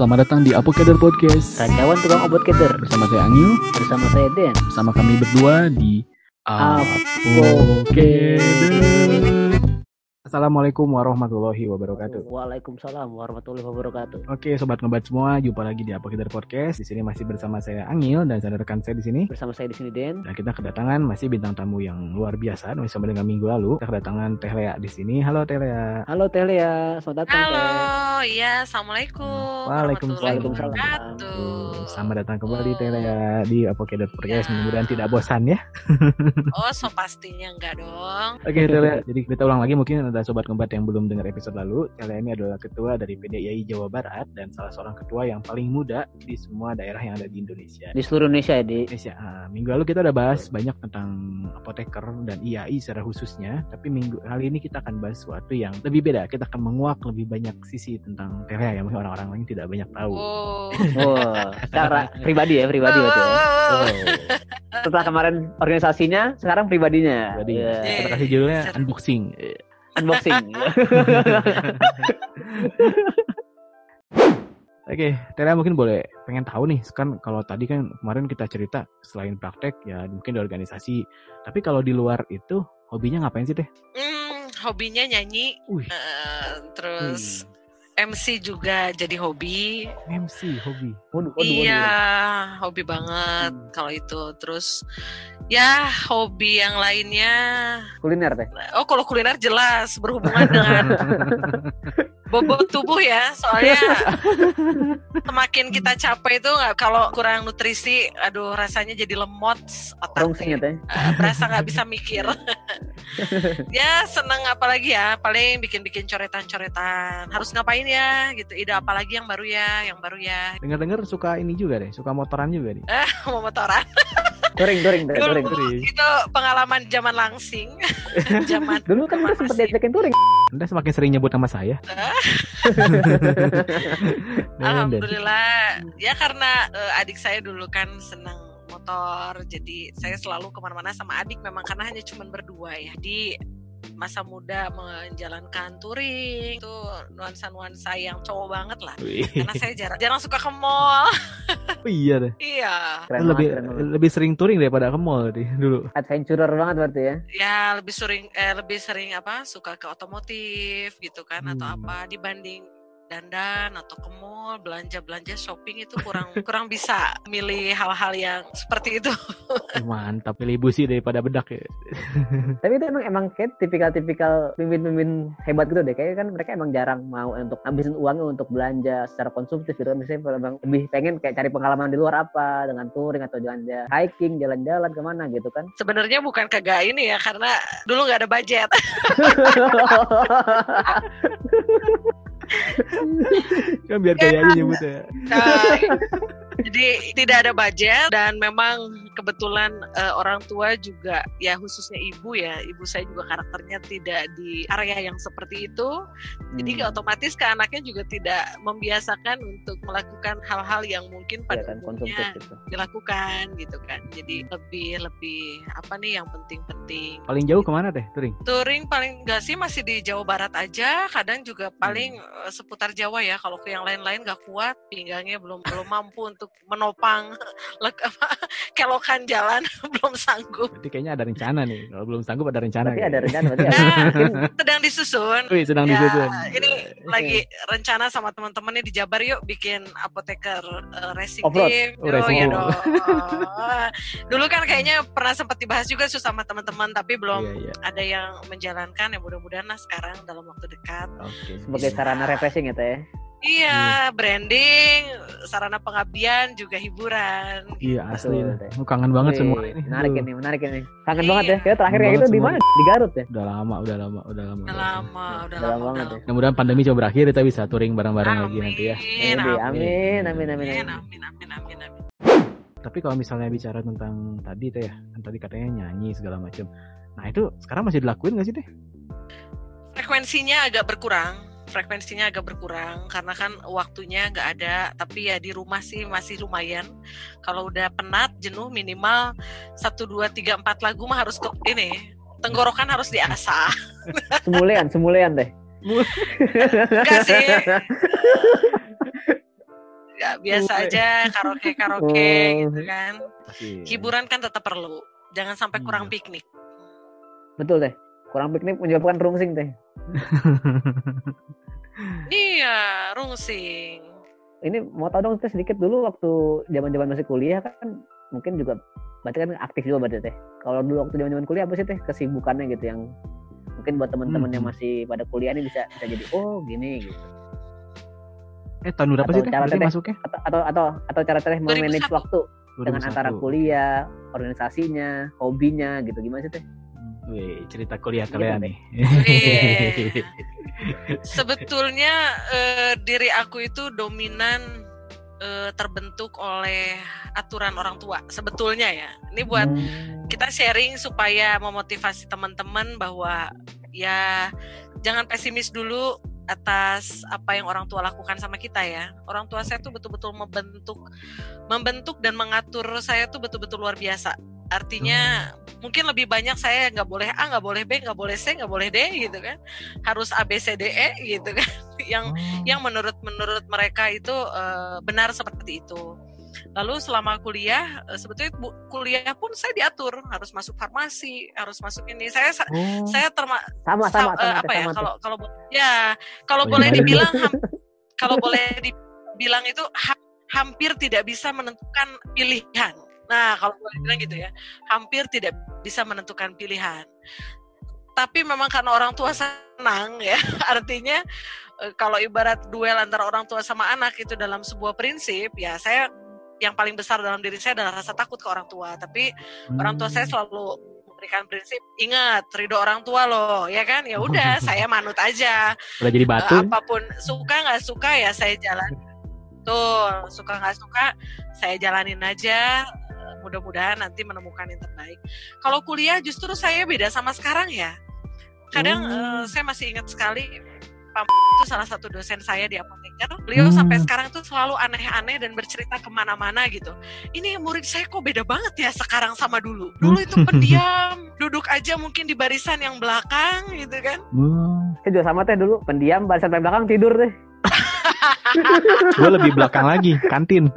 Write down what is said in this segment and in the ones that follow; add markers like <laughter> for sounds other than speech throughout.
selamat datang di Apokader Podcast. Rancawan tukang obat keder Bersama saya Angil, bersama saya Den. bersama kami berdua di Apokader Assalamualaikum warahmatullahi wabarakatuh Waalaikumsalam warahmatullahi wabarakatuh. Oke sobat ngebat semua, jumpa lagi di Apokader Podcast Di sini masih bersama saya Angil dan saya rekan saya di sini Bersama saya di sini Den. Dan kita kedatangan masih bintang tamu yang luar biasa Sama dengan minggu lalu Kita kedatangan Teh Lea di sini Halo Teh Lea Halo Teh Lea, selamat datang Halo, Teh. iya, assalamualaikum. Waalaikumsalam. warahmatullahi Waalaikumsalam. wabarakatuh. Selamat datang kembali Teh Lea di Apokader Podcast Ya. Mudah-mudahan tidak bosan ya Oh, so pastinya enggak dong. Oke, Tele. Jadi kita ulang lagi mungkin ada sobat kembat yang belum dengar episode lalu. Tele ini adalah ketua dari PDII Jawa Barat dan salah seorang ketua yang paling muda di semua daerah yang ada di Indonesia. Di seluruh Indonesia ya, di. Indonesia. Ah, minggu lalu kita udah bahas banyak tentang apoteker dan IAI secara khususnya. Tapi minggu kali ini kita akan bahas sesuatu yang lebih beda. Kita akan menguak lebih banyak sisi tentang Tele yang mungkin orang-orang lain tidak banyak tahu. Oh. Oh, secara pribadi ya, pribadi ya. Oh. Setelah kemarin organisasinya, sekarang pribadinya. Jadi Iya. kita kasih judulnya Seru. unboxing. Unboxing. <laughs> Oke, Tera mungkin boleh pengen tahu nih, kan kalau tadi kan kemarin kita cerita selain praktek ya mungkin di organisasi, tapi kalau di luar itu hobinya ngapain sih teh? Hmm, hobinya nyanyi, Wih, eh, terus Hmm. MC juga jadi hobi. MC hobi. Waduh, waduh, waduh. Iya, hobi banget kalau itu. Terus ya hobi yang lainnya. Kuliner teh. Oh, kalau kuliner jelas berhubungan dengan <laughs> bobot tubuh ya soalnya <laughs> semakin kita capek itu nggak kalau kurang nutrisi aduh rasanya jadi lemot ya otaknya teh. Eh, berasa nggak bisa mikir. <laughs> Ya seneng apalagi ya paling bikin-bikin coretan-coretan. Harus ngapain ya gitu. Ide apalagi yang baru ya yang baru ya. Dengar-dengar suka ini juga deh, suka motoran juga nih. <laughs> mau motoran Touring, teh, touring. dulu itu pengalaman zaman langsing <laughs> zaman Dulu kan Masih. sempat diajakin touring. Anda semakin sering nyebut nama saya. <laughs> Alhamdulillah ya karena eh, adik saya dulu kan senang motor jadi saya selalu ke mana-mana sama adik memang karena hanya cuma berdua ya di masa muda menjalankan touring itu nuansa-nuansa yang cowok banget lah karena saya jarang jarang suka ke mall <laughs> oh iya deh. iya Keren lebih banget, keren banget. lebih sering touring daripada ke mall tadi dulu. Adventurer banget berarti ya. ya lebih sering eh, lebih sering apa suka ke otomotif gitu kan atau Hmm. apa dibanding dandan atau ke mall belanja belanja shopping itu kurang <laughs> kurang bisa milih hal-hal yang seperti itu <laughs> Mantap, pilih busi daripada bedak ya. <laughs> Tapi itu emang emang kayak tipikal-tipikal pimpin-pimpin hebat gitu deh. Kayaknya kan mereka emang jarang mau untuk habisin uangnya untuk belanja secara konsumtif gitu kan. Misalnya emang lebih pengen kayak cari pengalaman di luar apa dengan touring atau jalan-jalan hiking, jalan-jalan ke mana gitu kan. sebenarnya bukan kagak ini ya karena dulu nggak ada budget Kan biar kayak aja nyebutnya. Nah, jadi tidak ada budget dan memang kebetulan eh, orang tua juga ya khususnya ibu ya ibu saya juga karakternya tidak di area yang seperti itu jadi Hmm. otomatis ke anaknya juga tidak membiasakan untuk melakukan hal-hal yang mungkin ya pada kan umumnya konsumtif gitu. dilakukan gitu kan jadi lebih lebih apa nih yang penting-penting Paling jauh ke mana teh touring? touring paling enggak sih masih di Jawa Barat aja kadang juga paling eh, seputar Jawa ya kalau ke yang lain-lain nggak kuat pinggangnya belum belum mampu untuk menopang <laughs> apa, kelokan jalan <laughs> belum sanggup Berarti kayaknya ada rencana nih. Kalau belum sanggup ada rencana. Berarti kayaknya. ada rencana berarti ada. Nah, Mungkin sedang disusun Wih, sedang Ya, disusun. ini lagi rencana sama teman-teman nih di Jabar yuk bikin apoteker eh, racing Off-road. team. Oh, racing ya dong. Dulu kan kayaknya pernah sempat dibahas juga Sus, sama teman-teman tapi belum Iya, iya. ada yang menjalankan ya mudah-mudahan lah sekarang dalam waktu dekat. Oke. sebagai sarana refreshing ya Iya, branding, sarana pengabdian juga hiburan. Iya asli. Betul, kangen banget Wih, semua ini. Menarik ini, menarik ini. Kangen Iya. banget ya. Kita terakhir kayak gitu di mana? Di Garut ya. Udah lama, udah lama, udah lama, udah lama. Udah lama, udah Udah lama, lama udah banget lama. Mudah-mudahan pandemi coba berakhir kita bisa touring bareng-bareng lagi nanti ya. Amin, Amin, amin, amin, amin. amin, amin. amin, amin, amin, amin. Tapi kalau misalnya bicara tentang tadi teh ya, kan tadi katanya nyanyi segala macam. Nah itu sekarang masih dilakuin nggak sih teh? Frekuensinya agak berkurang, frekuensinya agak berkurang karena kan waktunya nggak ada. Tapi ya di rumah sih masih lumayan. Kalau udah penat, jenuh minimal satu dua tiga empat lagu mah harus ke ini tenggorokan harus diasah. <laughs> Semulean, semulean deh. Enggak sih. <laughs> ya biasa aja karaoke karaoke gitu kan. Hiburan kan tetap perlu. Jangan sampai kurang Iya. piknik. Betul teh. Kurang piknik menyebabkan rungsing teh. <laughs> Iya, rungsing. Ini mau tahu dong teh sedikit dulu waktu zaman-zaman masih kuliah kan mungkin juga berarti kan aktif juga berarti teh. Kalau dulu waktu zaman-zaman kuliah apa sih teh kesibukannya gitu yang mungkin buat teman-teman yang Hmm. masih pada kuliah ini bisa bisa jadi oh gini gitu. Eh tahun berapa sih teh? cara Teteh. masuknya? Atau atau atau, atau cara-cara memanage 2001. waktu dengan 2001. antara kuliah, organisasinya, hobinya gitu gimana sih teh? Wih, cerita kuliah Iya, kalian nih. Wih. <laughs> Sebetulnya eh, diri aku itu dominan eh, terbentuk oleh aturan orang tua. Sebetulnya ya. Ini buat Hmm. kita sharing supaya memotivasi teman-teman bahwa ya jangan pesimis dulu atas apa yang orang tua lakukan sama kita ya. Orang tua saya tuh betul-betul membentuk membentuk dan mengatur saya tuh betul-betul luar biasa. Artinya mungkin lebih banyak saya nggak boleh A, nggak boleh B, nggak boleh C, nggak boleh D gitu kan. Harus A B C D E gitu kan. <laughs> Yang Oh. yang menurut menurut mereka itu eh, benar seperti itu. Lalu selama kuliah eh, sebetulnya bu- kuliah pun saya diatur harus masuk farmasi, harus masuk ini. Saya sa- Oh, saya terma sama sama sa- eh, sama, apa ya sama, teh. kalau kalau bo- ya kalau Oh, boleh dibilang ham- <laughs> kalau boleh dibilang itu ha- hampir tidak bisa menentukan pilihan. Nah, kalau boleh bilang gitu ya, hampir tidak bisa menentukan pilihan. Tapi memang karena orang tua senang ya, <laughs> artinya eh, kalau ibarat duel antara orang tua sama anak itu dalam sebuah prinsip, ya saya yang paling besar dalam diri saya adalah rasa takut ke orang tua. Tapi orang tua saya selalu memberikan prinsip ingat ridho orang tua loh ya kan ya udah <laughs> saya manut aja udah jadi Eh, batu. apa pun suka nggak suka ya saya jalan <laughs> tuh suka nggak suka saya jalanin aja mudah-mudahan nanti menemukan yang terbaik. Kalau kuliah justru saya beda sama sekarang ya. Kadang Hmm. eh, saya masih ingat sekali Pak itu salah satu dosen saya di apoteker beliau Hmm. sampai sekarang tuh selalu aneh-aneh dan bercerita ke mana-mana gitu. Ini murid saya kok beda banget ya sekarang sama dulu. Dulu itu <laughs> pendiam duduk aja mungkin di barisan yang belakang gitu kan. Hmm, Saya juga sama teh dulu pendiam barisan paling belakang tidur teh. Gue lebih belakang lagi, kantin.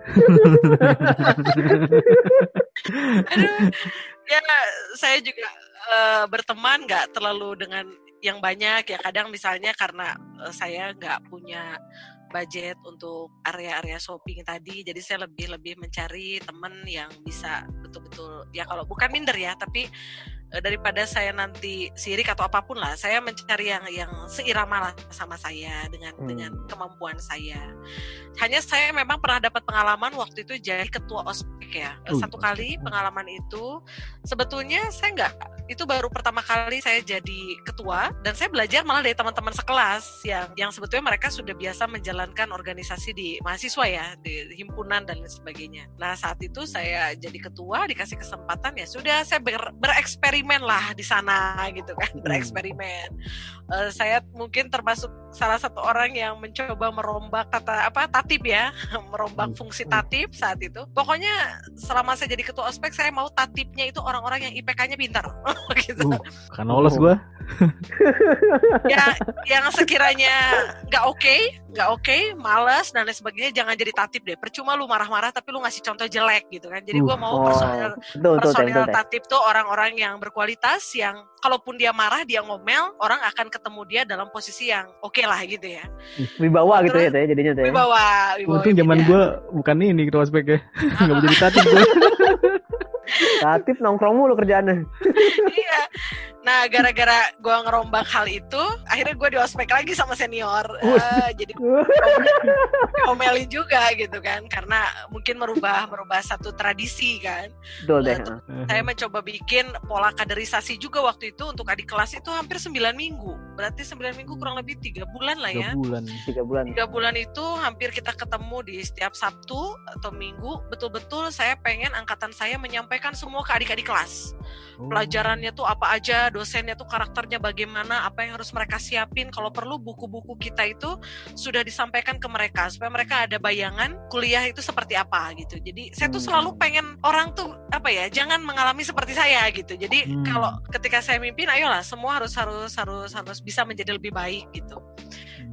Aduh, ya saya juga eh, berteman nggak terlalu dengan yang banyak ya kadang misalnya karena eh, saya nggak punya budget untuk area-area shopping tadi jadi saya lebih lebih mencari teman yang bisa betul-betul ya kalau bukan minder ya tapi daripada saya nanti sirik atau apa pun lah saya mencari yang yang seirama lah sama saya dengan Hmm. dengan kemampuan saya hanya saya memang pernah dapat pengalaman waktu itu jadi ketua ospek ya Uh. satu kali pengalaman itu sebetulnya saya nggak itu baru pertama kali saya jadi ketua dan saya belajar malah dari teman-teman sekelas yang yang sebetulnya mereka sudah biasa menjalankan organisasi di mahasiswa ya di himpunan dan lain sebagainya. Nah saat itu saya jadi ketua dikasih kesempatan ya sudah saya ber- bereksperimen lah di sana gitu kan bereksperimen. Eh, saya mungkin termasuk salah satu orang yang mencoba merombak kata apa tatip ya <laughs> merombak Hmm. fungsi tatip saat itu. Pokoknya selama saya jadi ketua ospek saya mau tatipnya itu orang-orang yang IPK-nya pintar <laughs> gitu. Uh, kan lolos gue. <laughs> ya yang sekiranya nggak oke nggak oke malas dan lain sebagainya jangan jadi tatip deh percuma lu marah-marah tapi lu ngasih contoh jelek gitu kan jadi gua mau Oh, personal teh, personil tatip tuh orang-orang yang berkualitas yang kalaupun dia marah dia ngomel orang akan ketemu dia dalam posisi yang oke lah gitu ya Wibawa gitu ya teh jadinya teh. wibawa wibawa Untung zaman gitu ya. gue bukan ini ketua ospek ya. <laughs> Gak mau jadi tatip gue. <laughs> Tatip nongkrong mulu kerjaannya. Nah gara-gara gua ngerombak hal itu akhirnya gue di ospek lagi sama senior. <laughs> Eh, jadi omelin juga gitu kan karena mungkin merubah merubah satu tradisi kan. Betul deh. Eh, saya mencoba bikin pola kaderisasi juga waktu itu untuk adik kelas itu hampir 9 minggu berarti 9 minggu kurang lebih tiga bulan lah ya Dua bulan. Tiga bulan. tiga bulan itu hampir kita ketemu di setiap Sabtu atau Minggu betul-betul saya pengen angkatan saya menyampaikan semua ke adik-adik kelas Oh. pelajarannya tuh apa aja, dosennya tuh karakternya bagaimana, apa yang harus mereka siapin. Kalau perlu buku-buku kita itu sudah disampaikan ke mereka supaya mereka ada bayangan kuliah itu seperti apa gitu. Jadi saya tuh Hmm. selalu pengen orang tuh apa ya, jangan mengalami seperti saya gitu. Jadi Hmm. kalau ketika saya mimpin, ayolah semua harus harus harus harus bisa menjadi lebih baik gitu.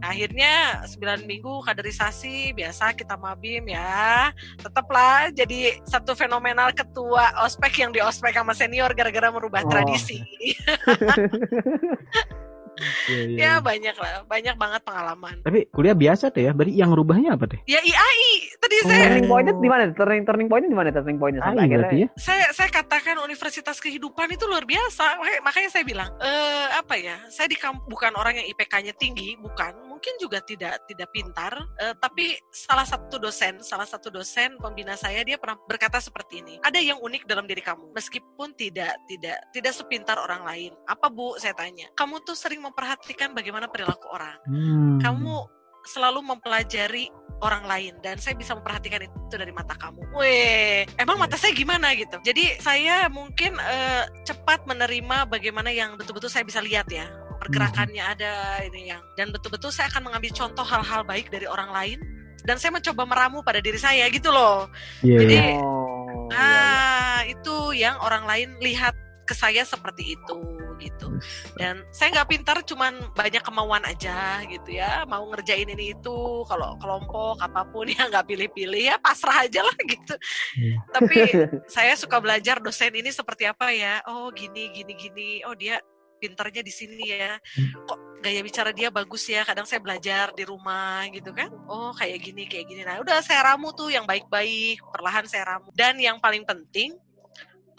Nah, akhirnya 9 minggu kaderisasi biasa kita mabim ya tetaplah jadi satu fenomenal ketua ospek yang di ospek sama senior gara-gara merubah Oh. tradisi <laughs> Iya, iya. ya banyak lah banyak banget pengalaman Tapi kuliah biasa tuh ya. Berarti yang rubahnya apa teh? ya IAI tadi Oh. saya turning pointnya di mana? Turning turning pointnya di mana? Turning pointnya sampai AI akhirnya. berarti ya. saya saya katakan universitas kehidupan itu luar biasa makanya, makanya saya bilang eh apa ya saya di kamp- bukan orang yang IPK-nya tinggi bukan mungkin juga tidak tidak pintar eh, tapi salah satu dosen salah satu dosen pembina saya dia pernah berkata seperti ini ada yang unik dalam diri kamu meskipun tidak tidak tidak sepintar orang lain apa bu saya tanya kamu tuh sering memperhatikan bagaimana perilaku orang Hmm. kamu selalu mempelajari orang lain dan saya bisa memperhatikan itu dari mata kamu. Weh, emang mata saya gimana gitu. Jadi saya mungkin eh, cepat menerima bagaimana yang betul-betul saya bisa lihat ya pergerakannya ada ini yang dan betul-betul saya akan mengambil contoh hal-hal baik dari orang lain dan saya mencoba meramu pada diri saya gitu loh. Iya, Jadi iya. Oh, iya, iya. Ah, itu yang orang lain lihat ke saya seperti itu gitu. Dan saya nggak pintar, cuman banyak kemauan aja gitu ya. Mau ngerjain ini itu, kalau kelompok apa pun <laughs> ya nggak pilih-pilih ya pasrah aja lah gitu. Hmm. Tapi <laughs> saya suka belajar dosen ini seperti apa ya. Oh gini gini gini. Oh dia pintarnya di sini ya. Kok gaya bicara dia bagus ya. Kadang saya belajar di rumah gitu kan. Oh kayak gini kayak gini. Nah udah saya ramu tuh yang baik-baik. Perlahan saya ramu. Dan yang paling penting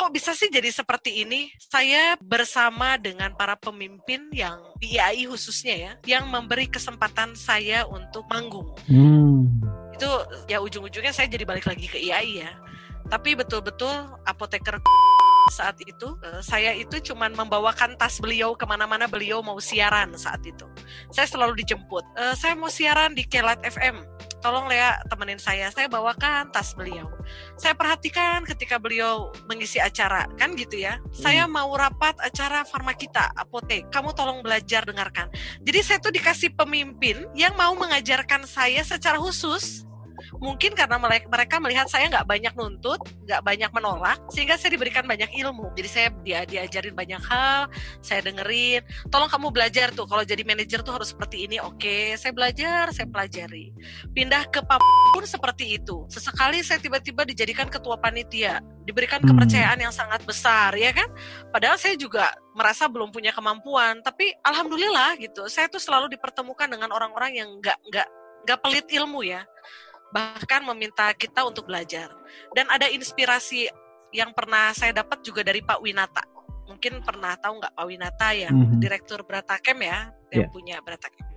kok bisa sih jadi seperti ini? Saya bersama dengan para pemimpin yang di IAI khususnya ya, yang memberi kesempatan saya untuk manggung. Hmm. Itu ya ujung-ujungnya saya jadi balik lagi ke IAI ya. Tapi betul-betul apoteker saat itu eh, saya itu cuman membawakan tas beliau ke mana-mana beliau mau siaran saat itu. Saya selalu dijemput. "Eh, saya mau siaran di Kelat FM. Tolong Lea temenin saya. Saya bawakan tas beliau. Saya perhatikan ketika beliau mengisi acara kan gitu ya. Saya mau rapat acara Farma kita apotek. Kamu tolong belajar dengarkan. Jadi saya tuh dikasih pemimpin yang mau mengajarkan saya secara khusus mungkin karena mereka melihat saya nggak banyak nuntut, nggak banyak menolak, sehingga saya diberikan banyak ilmu. Jadi saya dia diajarin banyak hal, saya dengerin. Tolong kamu belajar tuh, kalau jadi manajer tuh harus seperti ini. Oke, saya belajar, saya pelajari. Pindah ke pap pun seperti itu. Sesekali saya tiba-tiba dijadikan ketua panitia, diberikan Hmm. kepercayaan yang sangat besar, ya kan? Padahal saya juga merasa belum punya kemampuan, tapi alhamdulillah gitu. Saya tuh selalu dipertemukan dengan orang-orang yang nggak nggak nggak pelit ilmu ya bahkan meminta kita untuk belajar. Dan ada inspirasi yang pernah saya dapat juga dari Pak Winata. Mungkin pernah tahu nggak Pak Winata yang Mhm. direktur Bratakem ya, yang punya Bratakem.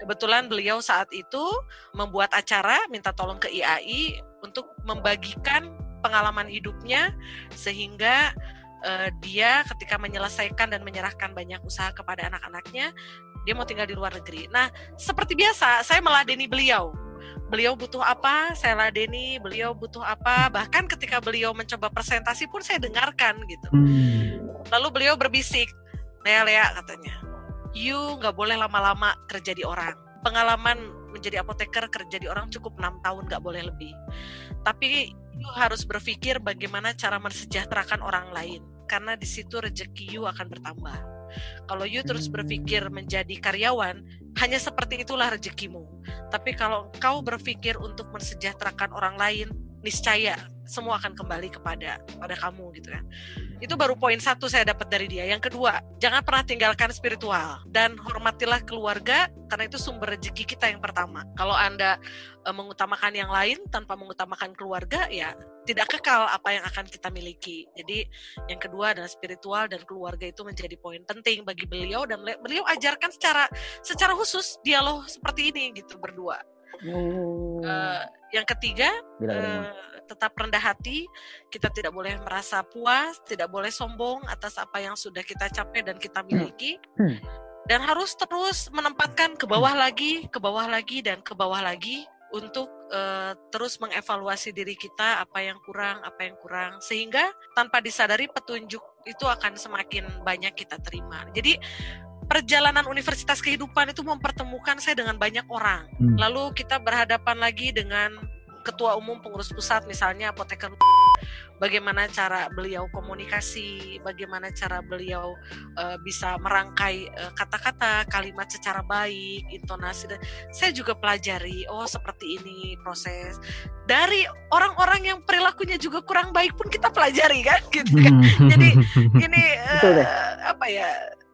Kebetulan beliau saat itu membuat acara minta tolong ke IAI untuk membagikan pengalaman hidupnya sehingga eh, dia ketika menyelesaikan dan menyerahkan banyak usaha kepada anak-anaknya, dia mau tinggal di luar negeri. Nah, seperti biasa, saya meladeni beliau beliau butuh apa, saya ladeni, beliau butuh apa, bahkan ketika beliau mencoba presentasi pun saya dengarkan gitu. Hmm. Lalu beliau berbisik, Lea Lea katanya, you nggak boleh lama-lama kerja di orang. Pengalaman menjadi apoteker kerja di orang cukup enam tahun nggak boleh lebih. Tapi you harus berpikir bagaimana cara mensejahterakan orang lain, karena di situ rezeki you akan bertambah. Kalau you terus berpikir menjadi karyawan, hanya seperti itulah rezekimu. Tapi kalau kau berpikir untuk mensejahterakan orang lain, niscaya semua akan kembali kepada pada kamu gitu kan. Itu baru poin satu saya dapat dari dia. Yang kedua, jangan pernah tinggalkan spiritual dan hormatilah keluarga karena itu sumber rezeki kita yang pertama. Kalau anda e, mengutamakan yang lain tanpa mengutamakan keluarga, ya tidak kekal apa yang akan kita miliki. Jadi yang kedua adalah spiritual dan keluarga itu menjadi poin penting bagi beliau dan beliau ajarkan secara secara khusus dialog seperti ini gitu berdua. Oh. Eh, yang ketiga eh, tetap rendah hati, kita tidak boleh merasa puas, tidak boleh sombong atas apa yang sudah kita capai dan kita miliki, Hmm. dan harus terus menempatkan ke bawah lagi, ke bawah lagi dan ke bawah lagi untuk eh, terus mengevaluasi diri kita apa yang kurang, apa yang kurang, sehingga tanpa disadari petunjuk itu akan semakin banyak kita terima. Jadi perjalanan universitas kehidupan itu mempertemukan saya dengan banyak orang. Hmm. Lalu kita berhadapan lagi dengan ketua umum pengurus pusat misalnya apoteker bagaimana cara beliau komunikasi, bagaimana cara beliau uh, bisa merangkai uh, kata-kata, kalimat secara baik, intonasi dan saya juga pelajari oh seperti ini proses dari orang-orang yang perilakunya juga kurang baik pun kita pelajari kan <laughs> gitu kan. Jadi ini <laughs> uh, apa ya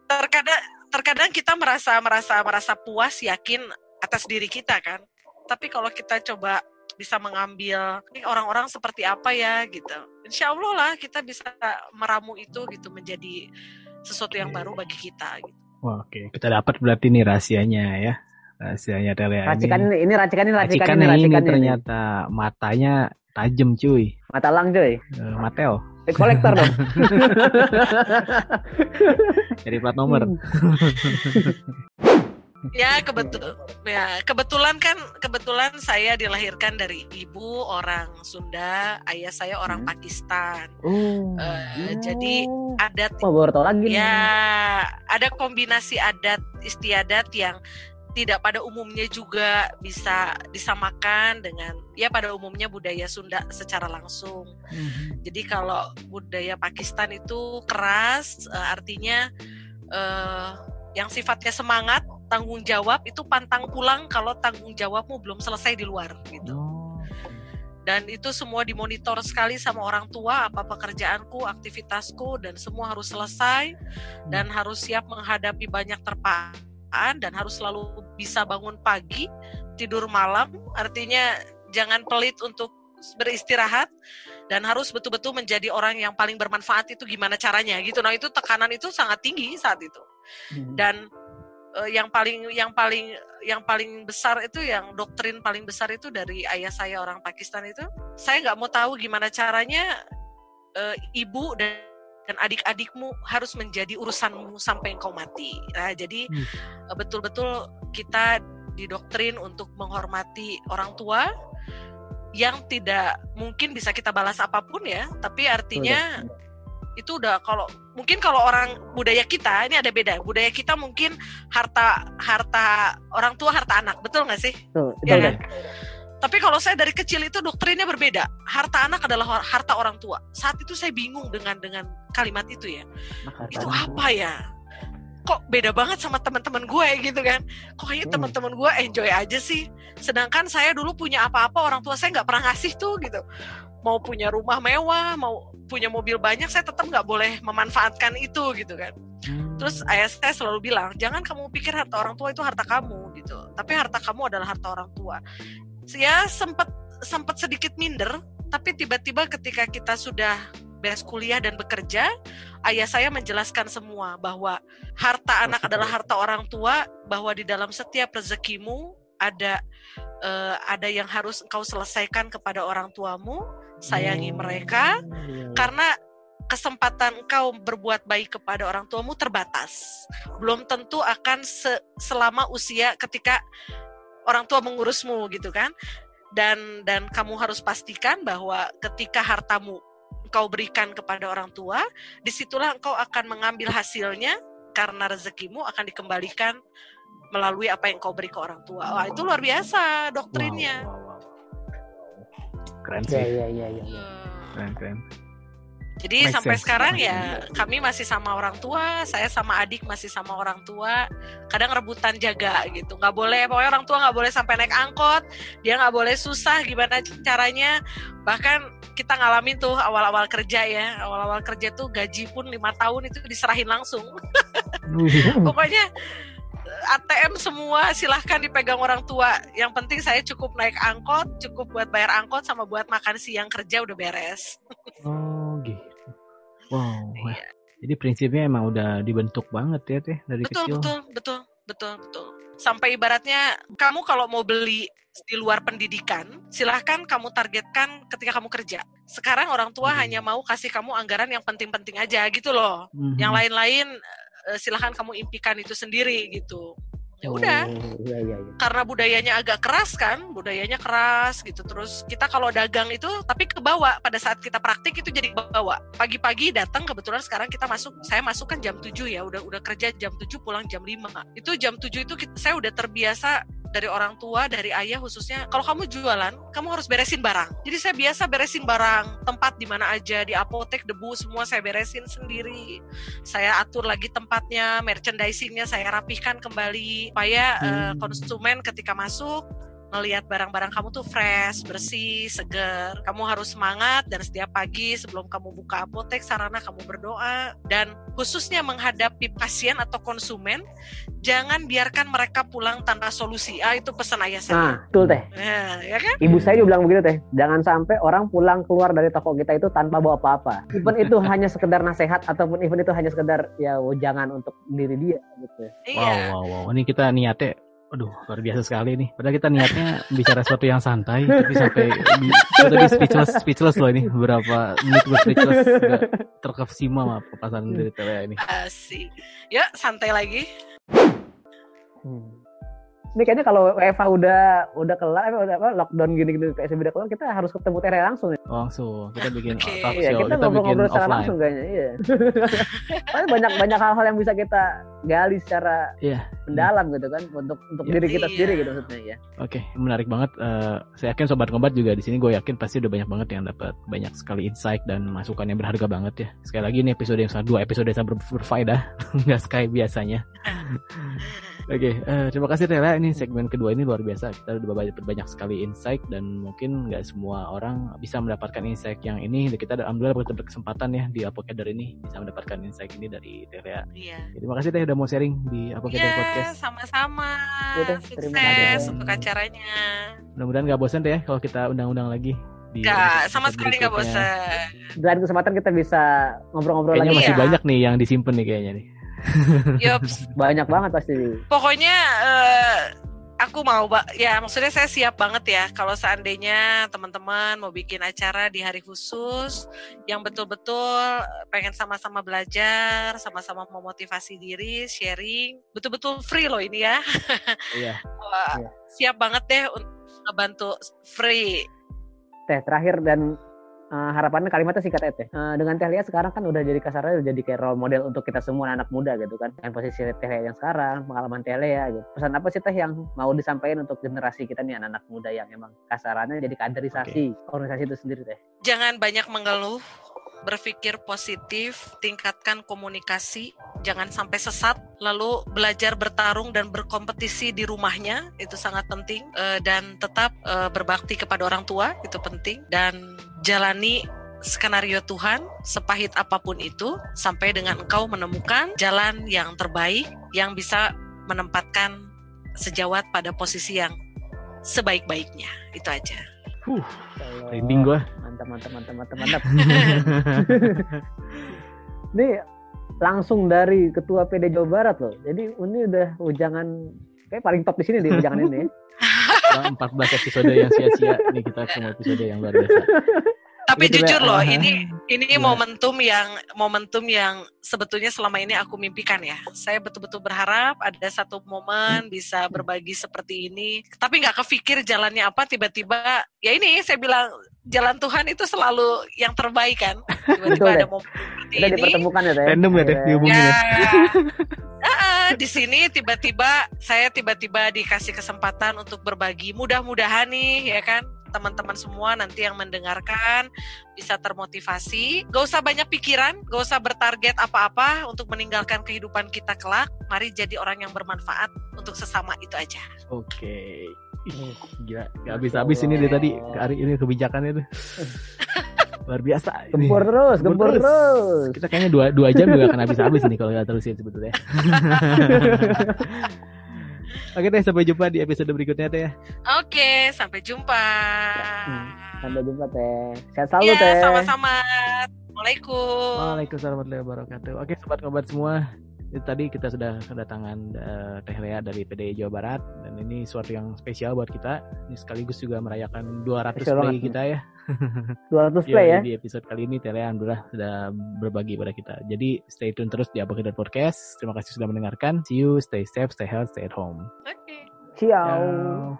terkadang terkadang kita merasa merasa merasa puas yakin atas diri kita kan. Tapi kalau kita coba bisa mengambil orang-orang seperti apa ya gitu. Insya Allah lah kita bisa meramu itu gitu menjadi sesuatu yang baru bagi kita. Gitu. Wah, oke. Okay. Kita dapat berarti nih rahasianya ya. Rahasianya Telia racikan ini. ini racikan ini racikan, racikan ini, racikan ini, ternyata matanya tajam cuy. Mata lang cuy. Uh, Mateo. Kolektor dong. <laughs> Jadi plat nomor. <laughs> Ya kebetul ya kebetulan kan kebetulan saya dilahirkan dari ibu orang Sunda ayah saya orang hmm. Pakistan uh, uh, jadi adat oh, lagi ya nih. ada kombinasi adat istiadat yang tidak pada umumnya juga bisa disamakan dengan ya pada umumnya budaya Sunda secara langsung. Mm-hmm. Jadi kalau budaya Pakistan itu keras, uh, artinya uh, yang sifatnya semangat tanggung jawab itu pantang pulang kalau tanggung jawabmu belum selesai di luar gitu. Oh. Dan itu semua dimonitor sekali sama orang tua apa pekerjaanku, aktivitasku dan semua harus selesai hmm. dan harus siap menghadapi banyak terpaan dan harus selalu bisa bangun pagi, tidur malam. Artinya jangan pelit untuk beristirahat dan harus betul-betul menjadi orang yang paling bermanfaat itu gimana caranya gitu. Nah, itu tekanan itu sangat tinggi saat itu. Hmm. Dan uh, yang paling yang paling yang paling besar itu yang doktrin paling besar itu dari ayah saya orang Pakistan itu saya nggak mau tahu gimana caranya uh, ibu dan dan adik-adikmu harus menjadi urusanmu sampai engkau mati. Nah, jadi hmm. Eh, betul-betul kita didoktrin untuk menghormati orang tua yang tidak mungkin bisa kita balas apa pun ya, tapi artinya itu udah kalau mungkin kalau orang budaya kita ini ada beda budaya kita mungkin harta harta orang tua harta anak betul nggak sih betul, ya kan? Tapi kalau saya dari kecil itu doktrinnya berbeda. Harta anak adalah harta orang tua. Saat itu saya bingung dengan dengan kalimat itu ya. Itu apa ya? Kok beda banget sama teman-teman gue gitu kan? Kok kayaknya hmm. teman-teman gue enjoy aja sih? Sedangkan saya dulu punya apa-apa orang tua saya nggak pernah ngasih tuh gitu. Mau punya rumah mewah, mau punya mobil banyak, saya tetap nggak boleh memanfaatkan itu gitu kan. Hmm. Terus ayah saya selalu bilang, jangan kamu pikir harta orang tua itu harta kamu gitu, tapi harta kamu adalah harta orang tua. Ya sempat sempat sedikit minder, tapi tiba-tiba ketika kita sudah beres kuliah dan bekerja, ayah saya menjelaskan semua bahwa harta anak adalah harta orang tua, bahwa di dalam setiap rezekimu ada uh, ada yang harus engkau selesaikan kepada orang tuamu, sayangi oh, mereka iya, iya. karena kesempatan engkau berbuat baik kepada orang tuamu terbatas. Belum tentu akan se selama usia ketika orang tua mengurusmu gitu kan. Dan dan kamu harus pastikan bahwa ketika hartamu engkau berikan kepada orang tua, di situlah engkau akan mengambil hasilnya karena rezekimu akan dikembalikan melalui apa yang kau beri ke orang tua. Wah, itu luar biasa doktrinnya. Wow, wow, wow. Keren sih. Iya, iya, iya, iya. Keren, keren. Jadi Make sampai sense. sekarang ya kami masih sama orang tua, saya sama adik masih sama orang tua. Kadang rebutan jaga gitu, nggak boleh. Pokoknya orang tua nggak boleh sampai naik angkot, dia nggak boleh susah. Gimana caranya? Bahkan kita ngalamin tuh awal-awal kerja ya, awal-awal kerja tuh gaji pun lima tahun itu diserahin langsung. <laughs> Pokoknya ATM semua silahkan dipegang orang tua. Yang penting saya cukup naik angkot, cukup buat bayar angkot sama buat makan siang kerja udah beres. Gitu. Wow. Iya. Jadi prinsipnya emang udah dibentuk banget ya teh dari betul, kecil. Betul, betul, betul, betul. Sampai ibaratnya kamu kalau mau beli di luar pendidikan, silahkan kamu targetkan ketika kamu kerja. Sekarang orang tua hmm. hanya mau kasih kamu anggaran yang penting-penting aja gitu loh. Hmm. Yang lain-lain uh, silahkan kamu impikan itu sendiri gitu ya udah. oh, iya, iya, karena budayanya agak keras kan budayanya keras gitu. Terus kita kalau dagang itu tapi ke bawah. Pada saat kita praktik itu jadi bawa pagi-pagi datang kebetulan sekarang kita masuk saya masuk kan jam 7 ya. Udah udah kerja jam 7 pulang jam 5 itu jam 7 itu kita, saya udah terbiasa dari orang tua, dari ayah khususnya, kalau kamu jualan, kamu harus beresin barang. Jadi saya biasa beresin barang, tempat di mana aja, di apotek, debu, semua saya beresin sendiri. Saya atur lagi tempatnya, merchandisingnya saya rapihkan kembali, supaya eh, Hmm. konsumen ketika masuk ngelihat barang-barang kamu tuh fresh, bersih, segar. Kamu harus semangat dan setiap pagi sebelum kamu buka apotek sarana kamu berdoa dan khususnya menghadapi pasien atau konsumen, jangan biarkan mereka pulang tanpa solusi. Ah itu pesan ayah saya. Nah, betul teh. Nah, ya kan? Ibu saya juga bilang begitu teh. Jangan sampai orang pulang keluar dari toko kita itu tanpa bawa apa-apa. Even itu <laughs> hanya sekedar nasihat ataupun even itu hanya sekedar ya jangan untuk diri dia gitu. Iya. Wow, wow, wow. Ini kita niatnya, aduh luar biasa sekali nih. Padahal kita niatnya bicara sesuatu yang santai, tapi sampai tadi speechless, speechless loh ini. Beberapa menit gue speechless, gak terkesima sama papasan dari Telea ini. Asik. Ya, santai lagi. Hmm. Ini kayaknya kalau WFH udah udah kelar, eh, udah apa, lockdown gini-gini PSBB udah kelar, kita harus ketemu Tere langsung ya. Langsung kita bikin Oke. talk Iya, show, kita kita, bikin ngobrol-ngobrol secara offline. langsung kayaknya. Iya. <laughs> Tapi banyak banyak hal-hal yang bisa kita gali secara Iya. mendalam gitu kan untuk untuk Iya. diri kita Iya. sendiri gitu maksudnya ya. Oke, menarik banget. Eh, saya yakin sobat ngobat juga di sini. Gue yakin pasti udah banyak banget yang dapat banyak sekali insight dan masukan yang berharga banget ya. Sekali lagi ini episode yang sangat dua episode yang sangat ber- berfaedah, <laughs> nggak sekali biasanya. <laughs> Oke, eh, terima kasih Tela. Ini segmen kedua ini luar biasa. Kita udah banyak, banyak sekali insight dan mungkin nggak semua orang bisa mendapatkan insight yang ini. Kita alhamdulillah berkesempatan ya di Apokader ini bisa mendapatkan insight ini dari Tela. Iya. Terima kasih Teh udah mau sharing di Apokader Iya, Podcast. sama-sama. Iya. Terima Sukses kasih. untuk acaranya. Mudah-mudahan nggak bosan Teh ya kalau kita undang-undang lagi. Di Gak, sama sekali nggak bosan. Dan kesempatan kita bisa ngobrol-ngobrol Kayaknya lagi. masih Iya. banyak nih yang disimpan nih kayaknya nih. <laughs> Yups. Banyak banget pasti. Pokoknya eh, aku mau. Ya, maksudnya saya siap banget ya kalau seandainya teman-teman mau bikin acara di hari khusus yang betul-betul pengen sama-sama belajar, sama-sama memotivasi diri, sharing, betul-betul free loh ini ya. Iya. Wah, <laughs> Iya. Siap banget deh untuk ngebantu free. Teh terakhir dan eh, harapannya kalimatnya singkat aja teh. Eh, dengan Teh Lia sekarang kan udah jadi kasarnya udah jadi kayak role model untuk kita semua anak muda gitu kan. Dengan posisi Teh Lia yang sekarang, pengalaman Teh Lia gitu. Pesan apa sih Teh yang mau disampaikan untuk generasi kita nih anak-anak muda yang emang kasarannya jadi kaderisasi organisasi itu sendiri Teh. Jangan banyak mengeluh, berpikir positif, tingkatkan komunikasi, jangan sampai sesat, lalu belajar bertarung dan berkompetisi di rumahnya itu sangat penting Eh, dan tetap berbakti kepada orang tua itu penting dan jalani skenario Tuhan sepahit apa pun itu sampai dengan engkau menemukan jalan yang terbaik yang bisa menempatkan sejawat pada posisi yang sebaik-baiknya itu aja. Huh, merinding gua. Mantap, mantap, mantap, mantap, mantap. <laughs> Ini langsung dari Ketua PD Jawa Barat loh. Jadi ini udah ujangan kayak paling top di sini di ujangan ini. <laughs> Wah, 14 episode yang sia-sia nih kita semua episode yang luar biasa. Tapi Gitu, jujur loh, Ah. ini ini Gimana? momentum yang momentum yang sebetulnya selama ini aku mimpikan ya. Saya betul-betul berharap ada satu momen bisa berbagi seperti ini. Tapi nggak kepikir jalannya apa, tiba-tiba ya ini saya bilang jalan Tuhan itu selalu yang terbaik kan. Tiba-tiba ada deh. momen seperti ini. dipertemukan ya Teh. Random ya Teh dihubungin Ya. <laughs> Ah, di sini tiba-tiba saya tiba-tiba dikasih kesempatan untuk berbagi. Mudah-mudahan nih ya kan teman-teman semua nanti yang mendengarkan bisa termotivasi. Gak usah banyak pikiran, gak usah bertarget apa-apa untuk meninggalkan kehidupan kita kelak. Mari jadi orang yang bermanfaat untuk sesama itu aja. Oke. Ih, Gila, gak habis-habis ini dari tadi hari ini kebijakannya tuh. <laughs> Luar biasa. ini. Gempur terus, Gempur gempur terus. terus. Kita kayaknya dua, dua jam juga akan habis-habis nih kalau nggak terusin sebetulnya. <laughs> Oke teh, sampai jumpa di episode berikutnya teh ya. Oke, sampai jumpa. Sampai jumpa Teh. Sehat selalu Ya, Teh. sama-sama. Assalamualaikum. Waalaikumsalam warahmatullahi wabarakatuh. Oke sobat ngobat semua, itu tadi kita sudah kedatangan eh, Teh Lea dari PDI Jawa Barat dan ini suatu yang spesial buat kita. Ini sekaligus juga merayakan 200 Spesial play banget. kita ya. <laughs> 200 Iya, play ya. Di episode kali ini Teh Lea alhamdulillah sudah berbagi pada kita. Jadi stay tune terus di Apokader Podcast. Terima kasih sudah mendengarkan. See you, stay safe, stay healthy, stay at home. Oke. Ciao. Ciao.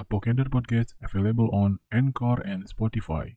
Apocalypse Podcast available on Anchor and Spotify.